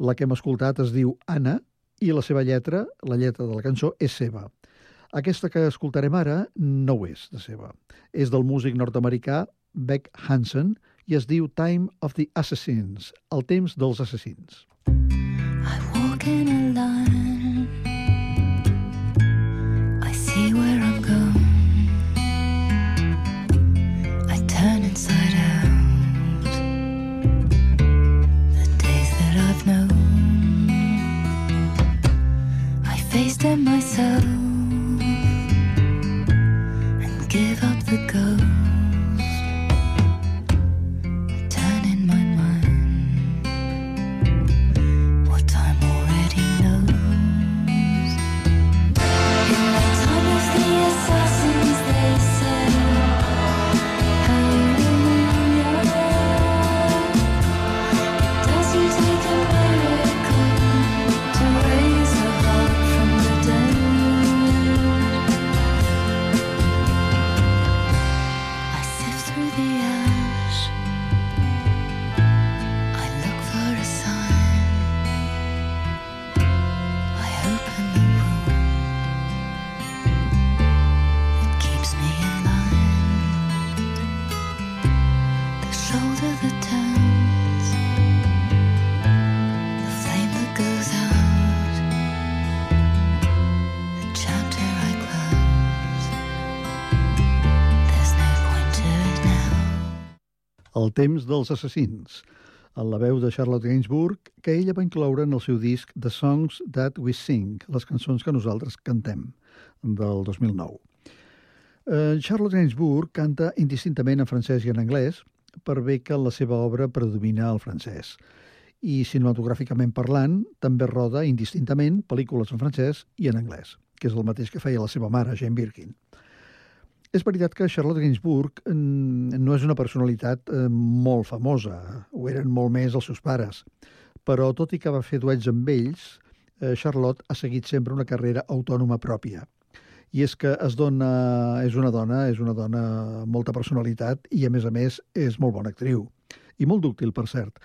La que hem escoltat es diu Anna i la seva lletra, la lletra de la cançó, és seva. Aquesta que escoltarem ara no ho és de seva. És del músic nord-americà Beck Hansen i es diu Time of the Assassins, el temps dels assassins. I walk temps dels assassins, en la veu de Charlotte Gainsbourg, que ella va incloure en el seu disc The Songs That We Sing, les cançons que nosaltres cantem, del 2009. Eh, Charlotte Gainsbourg canta indistintament en francès i en anglès, per bé que la seva obra predomina el francès. I cinematogràficament parlant, també roda indistintament pel·lícules en francès i en anglès, que és el mateix que feia la seva mare, Jane Birkin. És veritat que Charlotte Gainsbourg mm, no és una personalitat eh, molt famosa, ho eren molt més els seus pares, però tot i que va fer duets amb ells, eh, Charlotte ha seguit sempre una carrera autònoma pròpia. I és que es dona, és una dona, és una dona amb molta personalitat i, a més a més, és molt bona actriu. I molt dúctil, per cert,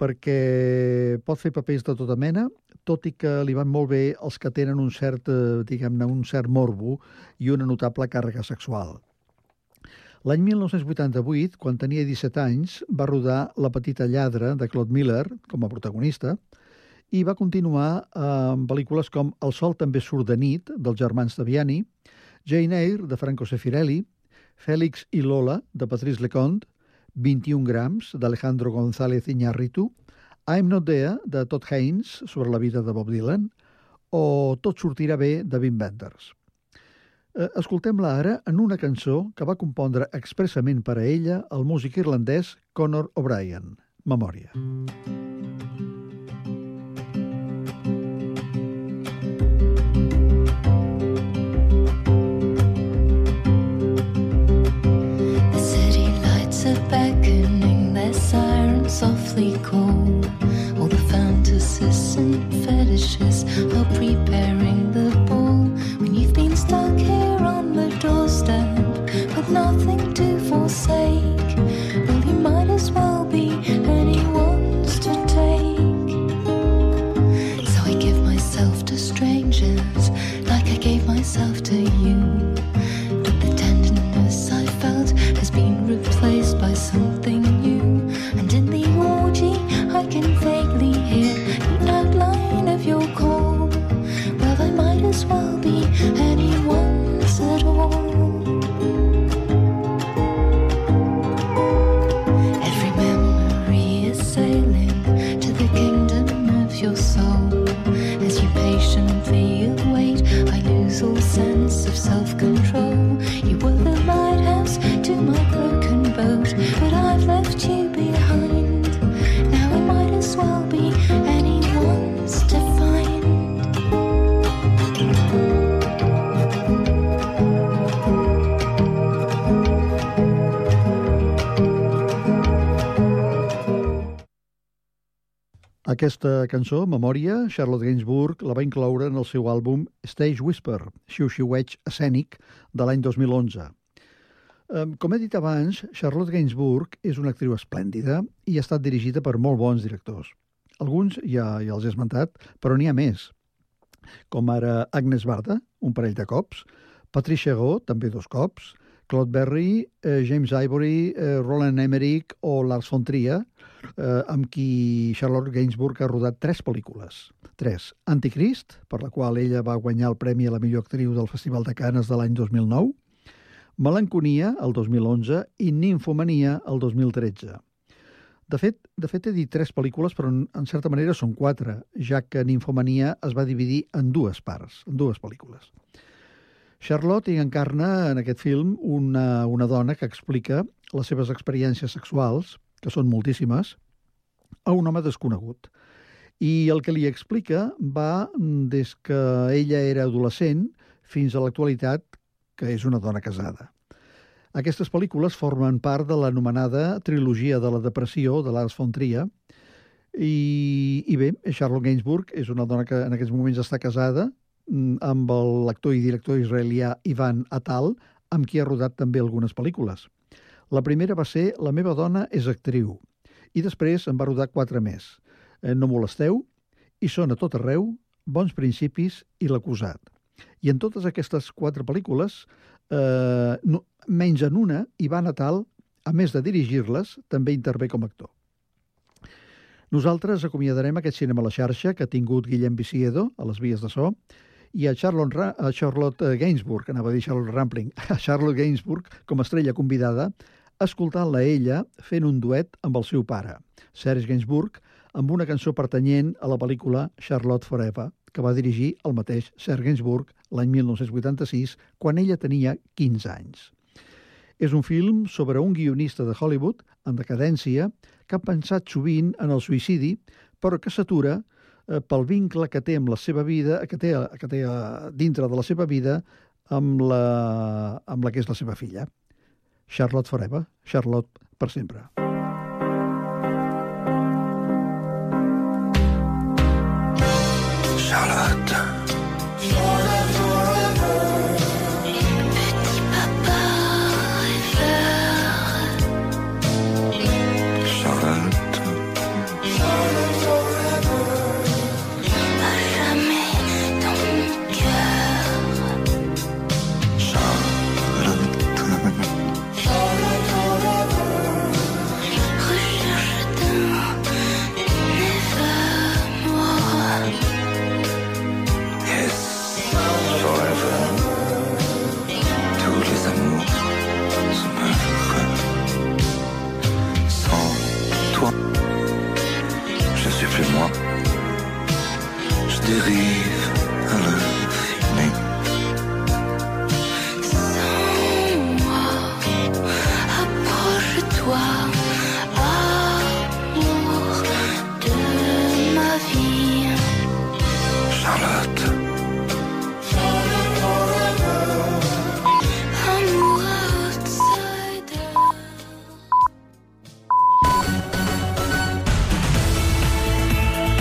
perquè pot fer papers de tota mena, tot i que li van molt bé els que tenen un cert, eh, diguem-ne, un cert morbo i una notable càrrega sexual. L'any 1988, quan tenia 17 anys, va rodar La petita lladra de Claude Miller com a protagonista i va continuar eh, amb pel·lícules com El sol també surt de nit, dels germans Taviani, Jane Eyre, de Franco Sefirelli, Fèlix i Lola, de Patrice Leconte, 21 grams, d'Alejandro González Iñárritu, I'm Not There, de Todd Haynes, sobre la vida de Bob Dylan, o Tot sortirà bé, de Wim Wenders. Eh, Escoltem-la ara en una cançó que va compondre expressament per a ella el músic irlandès Conor O'Brien, Memòria. The softly call. All the fantasies and fetishes are preparing Aquesta cançó, Memòria, Charlotte Gainsbourg la va incloure en el seu àlbum Stage Whisper, xiu-xiueig escènic de l'any 2011. Em, Com he dit abans, Charlotte Gainsbourg és una actriu esplèndida i ha estat dirigida per molt bons directors. Alguns ja, ja els he esmentat, però n'hi ha més, com ara Agnes Barda, un parell de cops, Patricia Go, també dos cops, Claude Berry, eh, James Ivory, eh, Roland Emmerich o Lars von Trier, eh, amb qui Charlotte Gainsbourg ha rodat tres pel·lícules. Tres. Anticrist, per la qual ella va guanyar el Premi a la millor actriu del Festival de Canes de l'any 2009, Melanconia, el 2011, i Ninfomania, el 2013. De fet, de fet, he dit tres pel·lícules, però en, certa manera són quatre, ja que Ninfomania es va dividir en dues parts, en dues pel·lícules. Charlotte hi encarna en aquest film una, una dona que explica les seves experiències sexuals, que són moltíssimes, a un home desconegut. I el que li explica va des que ella era adolescent fins a l'actualitat, que és una dona casada. Aquestes pel·lícules formen part de l'anomenada trilogia de la depressió de Lars von Trier, i, i bé, Charlotte Gainsbourg és una dona que en aquests moments està casada mm, amb l'actor i director israelià Ivan Atal, amb qui ha rodat també algunes pel·lícules. La primera va ser La meva dona és actriu, i després en va rodar quatre més. Eh, No molesteu, i són a tot arreu, Bons principis i L'acusat. I en totes aquestes quatre pel·lícules, eh, no, menys en una, Ivan Atal, a més de dirigir-les, també intervé com a actor. Nosaltres acomiadarem aquest cinema a la xarxa que ha tingut Guillem Viciedo a les vies de so i a Charlotte, Ra a Charlotte Gainsbourg, anava a dir Charlotte Rampling, a Charlotte Gainsbourg com a estrella convidada, escoltant-la ella fent un duet amb el seu pare, Serge Gainsbourg, amb una cançó pertanyent a la pel·lícula Charlotte Forever, que va dirigir el mateix Serge Gainsbourg l'any 1986, quan ella tenia 15 anys. És un film sobre un guionista de Hollywood en decadència que ha pensat sovint en el suïcidi, però que s'atura eh, pel vincle que té amb la seva vida, que té, que té eh, dintre de la seva vida amb la, amb la que és la seva filla. Charlotte Forever, Charlotte per sempre.